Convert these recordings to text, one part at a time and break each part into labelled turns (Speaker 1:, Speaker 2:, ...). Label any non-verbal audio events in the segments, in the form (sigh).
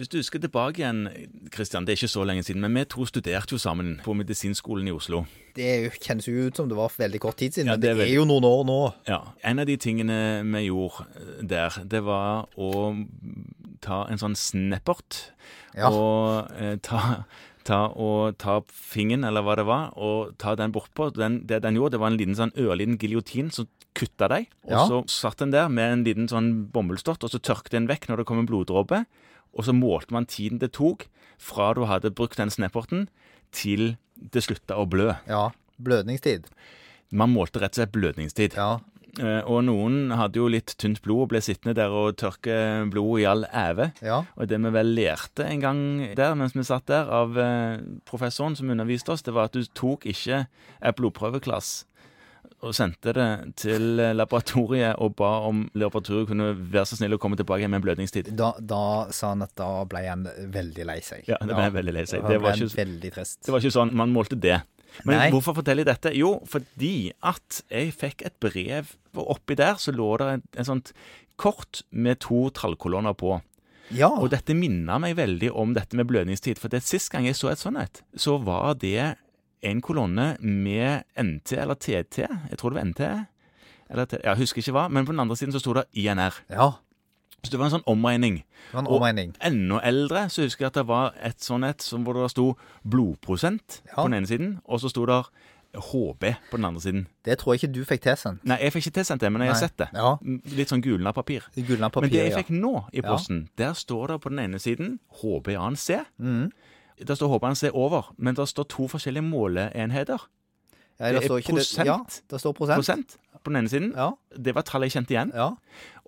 Speaker 1: Hvis du husker tilbake igjen, Kristian, det er ikke så lenge siden, men vi to studerte jo sammen på medisinskolen i Oslo.
Speaker 2: Det kjennes jo ut som det var veldig kort tid siden,
Speaker 1: Ja,
Speaker 2: men
Speaker 1: det
Speaker 2: det
Speaker 1: er
Speaker 2: er, jo noen år nå.
Speaker 1: Ja. En av de tingene vi gjorde der, det var å ta en sånn snappert
Speaker 2: Ja.
Speaker 1: og eh, ta, ta og ta fingeren, eller hva det var, og ta den bortpå. Den, det den gjorde, det var en liten sånn ørliten giljotin som kutta deg. Og
Speaker 2: Ja.
Speaker 1: så satt den der med en liten sånn bomullsdott, og så tørket den vekk når det kom en bloddråpe. Og så målte man tiden det tok fra du hadde brukt den snapporten, til det slutta å blø.
Speaker 2: Ja. Blødningstid.
Speaker 1: Man målte rett og slett blødningstid.
Speaker 2: Ja.
Speaker 1: Eh, Og noen hadde jo litt tynt blod og ble sittende der og tørke blod i all æve.
Speaker 2: Ja.
Speaker 1: Og det vi vel lærte en gang der mens vi satt der, av eh, professoren som underviste oss, det var at du tok ikke et blodprøveklass og sendte det til eh, laboratoriet og ba om laboratoriet kunne være så snill å komme tilbake med en blødningstid.
Speaker 2: Da, da sa han at da ble han veldig lei seg.
Speaker 1: Ja, det ble jeg veldig lei seg. Det var ikke-
Speaker 2: veldig trist.
Speaker 1: Det var ikke sånn man målte det. Men
Speaker 2: Nei.
Speaker 1: hvorfor forteller jeg dette? Jo, fordi at jeg fikk et brev, og oppi der så lå det en, en sånt kort med to tallkolonner på.
Speaker 2: Ja.
Speaker 1: Og dette minner meg veldig om dette med blødningstid. For det sist gang jeg så et sånt et, så var det en kolonne med NT eller TT. Jeg tror det var NT. Eller jeg husker ikke hva, men på den andre siden så sto det INR.
Speaker 2: ja.
Speaker 1: Så det var en sånn omregning.
Speaker 2: Det var en
Speaker 1: Og enda eldre så husker jeg at det var et sånn et som hvor det sto blodprosent
Speaker 2: Ja.
Speaker 1: på den ene siden, og så sto det HB på den andre siden.
Speaker 2: Det tror jeg ikke du fikk tilsendt.
Speaker 1: Nei, jeg fikk ikke tilsendt det, men jeg har sett det.
Speaker 2: Ja.
Speaker 1: Litt sånn gulna papir.
Speaker 2: Gulna papir,
Speaker 1: Men det jeg
Speaker 2: ja.
Speaker 1: fikk nå i
Speaker 2: Ja.
Speaker 1: posten, der står det på den ene siden HBANC.
Speaker 2: Mhm.
Speaker 1: Der står HBANC over, men det står to forskjellige måleenheter.
Speaker 2: Ja,
Speaker 1: det er
Speaker 2: står ikke
Speaker 1: prosent.
Speaker 2: Ja, det står prosent.
Speaker 1: Prosent på den ene siden.
Speaker 2: Ja.
Speaker 1: Det var tallet jeg kjente igjen.
Speaker 2: ja.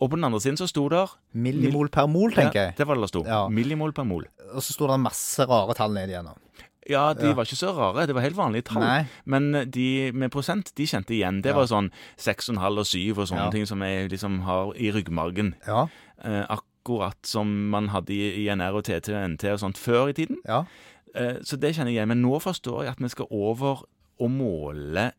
Speaker 1: Og på den andre siden så sto det
Speaker 2: Millimol per mol, tenker jeg.
Speaker 1: Det var det det sto.
Speaker 2: Ja.
Speaker 1: Millimol per mol.
Speaker 2: Og så sto det masse rare tall ned igjennom.
Speaker 1: Ja, de
Speaker 2: Ja.
Speaker 1: var ikke så rare. Det var helt vanlige tall.
Speaker 2: Nei.
Speaker 1: Men de med prosent, de kjente igjen. Det
Speaker 2: Ja.
Speaker 1: var sånn 6,5 og 7 og sånne
Speaker 2: Ja.
Speaker 1: ting som jeg liksom har i ryggmargen.
Speaker 2: Ja.
Speaker 1: Eh, akkurat som man hadde i INR og TT og NT og sånt før i tiden.
Speaker 2: Ja.
Speaker 1: Eh, så det kjenner jeg. Men nå forstår jeg at vi skal over og måle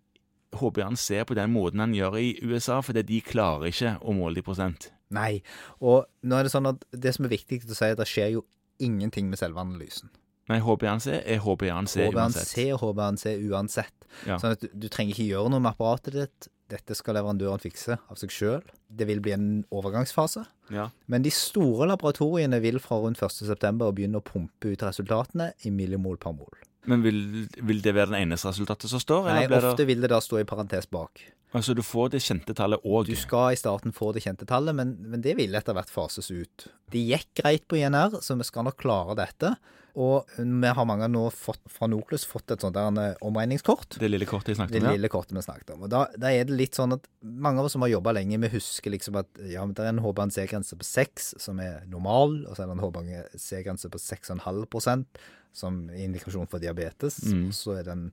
Speaker 1: HBANC på den måten han gjør i USA, fordi de klarer ikke å måle det i prosent.
Speaker 2: Nei. Og nå er det sånn at det som er viktig å si, er at det skjer jo ingenting med selve analysen.
Speaker 1: Nei, HBNC er HBNC uansett.
Speaker 2: HBNC er HBNC uansett.
Speaker 1: Ja.
Speaker 2: Sånn at du, du trenger ikke gjøre noe med apparatet ditt. Dette skal leverandøren fikse av seg sjøl. Det vil bli en overgangsfase.
Speaker 1: Ja.
Speaker 2: Men de store laboratoriene vil fra rundt 1.9. begynne å pumpe ut resultatene i millimol per mol.
Speaker 1: Men vil, vil det være det eneste resultatet som står?
Speaker 2: Nei,
Speaker 1: eller blir
Speaker 2: ofte
Speaker 1: det,
Speaker 2: vil det da stå i parentes bak.
Speaker 1: Altså du får det kjente tallet òg?
Speaker 2: Du skal i starten få det kjente tallet, men, men det vil etter hvert fases ut. Det gikk greit på INR, så vi skal nok klare dette. Og vi har mange nå fått, fra Noklus fått et sånt der eh, omregningskort.
Speaker 1: Det lille kortet jeg snakket om? ja.
Speaker 2: lille kortet vi snakket om. Og da, da er det litt sånn at mange av oss som har jobba lenge, vi husker liksom at ja, men det er en HBNC-grense på 6 som er normal, og så er det en HBNC-grense på 6,5 som indikasjon for diabetes.
Speaker 1: Mm.
Speaker 2: Så er den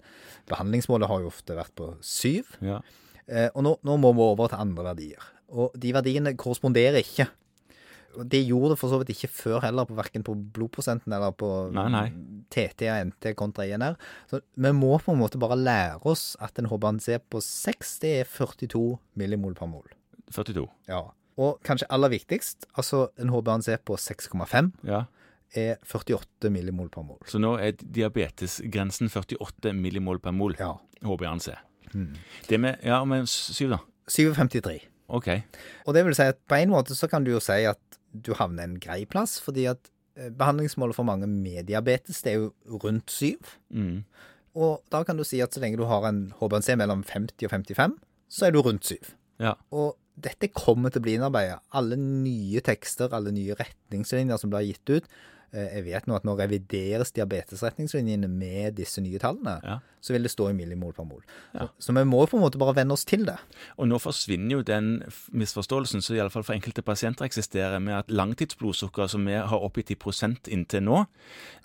Speaker 2: Behandlingsmålet har jo ofte vært på 7.
Speaker 1: Ja.
Speaker 2: Eh, og nå, nå må vi over til andre verdier. Og de verdiene korresponderer ikke. Det gjorde det for så vidt ikke før heller, på verken på blodprosenten eller på
Speaker 1: Nei, nei.
Speaker 2: TT og NT kontra INR. Så vi må på en måte bare lære oss at en HBNC på 6, det er 42 millimol per mol.
Speaker 1: 42.
Speaker 2: Ja. Og kanskje aller viktigst, altså en HBNC på 6,5
Speaker 1: Ja.
Speaker 2: er 48 millimol per mol.
Speaker 1: Så nå er diabetesgrensen 48 millimol per mol.
Speaker 2: Ja.
Speaker 1: HbA1c. Det med Ja, men syv, da.
Speaker 2: 7,53.
Speaker 1: OK.
Speaker 2: Og det vil si at på en måte så kan du jo si at du havner en grei plass, fordi at eh, behandlingsmålet for mange med diabetes det er jo rundt syv.
Speaker 1: Mm.
Speaker 2: Og da kan du si at så lenge du har en HBNC mellom 50 og 55, så er du rundt syv.
Speaker 1: Ja.
Speaker 2: Og dette kommer til å bli innarbeidet. Alle nye tekster, alle nye retningslinjer som blir gitt ut. Eh, Jeg vet nå at nå revideres diabetesretningslinjene med disse nye tallene.
Speaker 1: Ja.
Speaker 2: Så vil det stå i millimol per mol.
Speaker 1: Ja.
Speaker 2: Så, så vi må på en måte bare venne oss til det.
Speaker 1: Og nå forsvinner jo den misforståelsen som iallfall for enkelte pasienter eksisterer, med at langtidsblodsukker som vi har oppgitt i prosent inntil nå,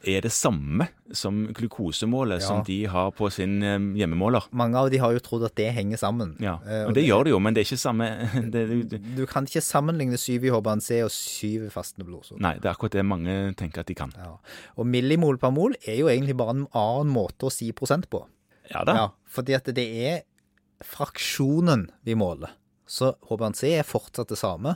Speaker 1: er det samme som glukosemålet
Speaker 2: Ja.
Speaker 1: som de har på sin eh, hjemmemåler.
Speaker 2: Mange av de har jo trodd at det henger sammen.
Speaker 1: Ja,
Speaker 2: og,
Speaker 1: og det gjør det jo, men det er ikke samme (laughs) det, du,
Speaker 2: Du kan ikke sammenligne 7 i HBNC og 7 i fastende blodsukker.
Speaker 1: Nei, det er akkurat det mange tenker at de kan.
Speaker 2: Ja. Og millimol per mol er jo egentlig bare en annen måte å si prosent på.
Speaker 1: Ja da.
Speaker 2: Ja, fordi at det er fraksjonen vi måler. Så HBNC er fortsatt det samme.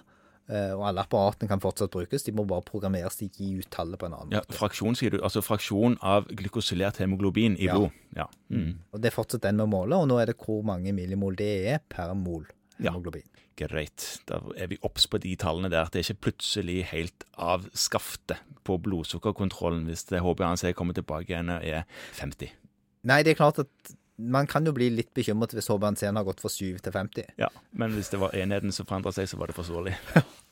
Speaker 2: Eh, og alle apparatene kan fortsatt brukes, de må bare programmeres til å gi ut tallet på en annen
Speaker 1: Ja,
Speaker 2: måte.
Speaker 1: fraksjon, sier du. Altså fraksjon av glykosylert hemoglobin i
Speaker 2: Ja.
Speaker 1: blod. Ja. Mm.
Speaker 2: Og det er fortsatt den vi måler, og nå er det hvor mange millimol det er per mol
Speaker 1: Ja. Greit. Da er vi obs på de tallene der. Det er ikke plutselig helt av skaftet på blodsukkerkontrollen hvis det HbA1c kommer tilbake igjen og er 50.
Speaker 2: Nei, det er klart at man kan jo bli litt bekymret hvis HbA1c-en har gått fra 7 til 50.
Speaker 1: Ja, Men hvis det var enheten som forandra seg, så var det forståelig. (laughs)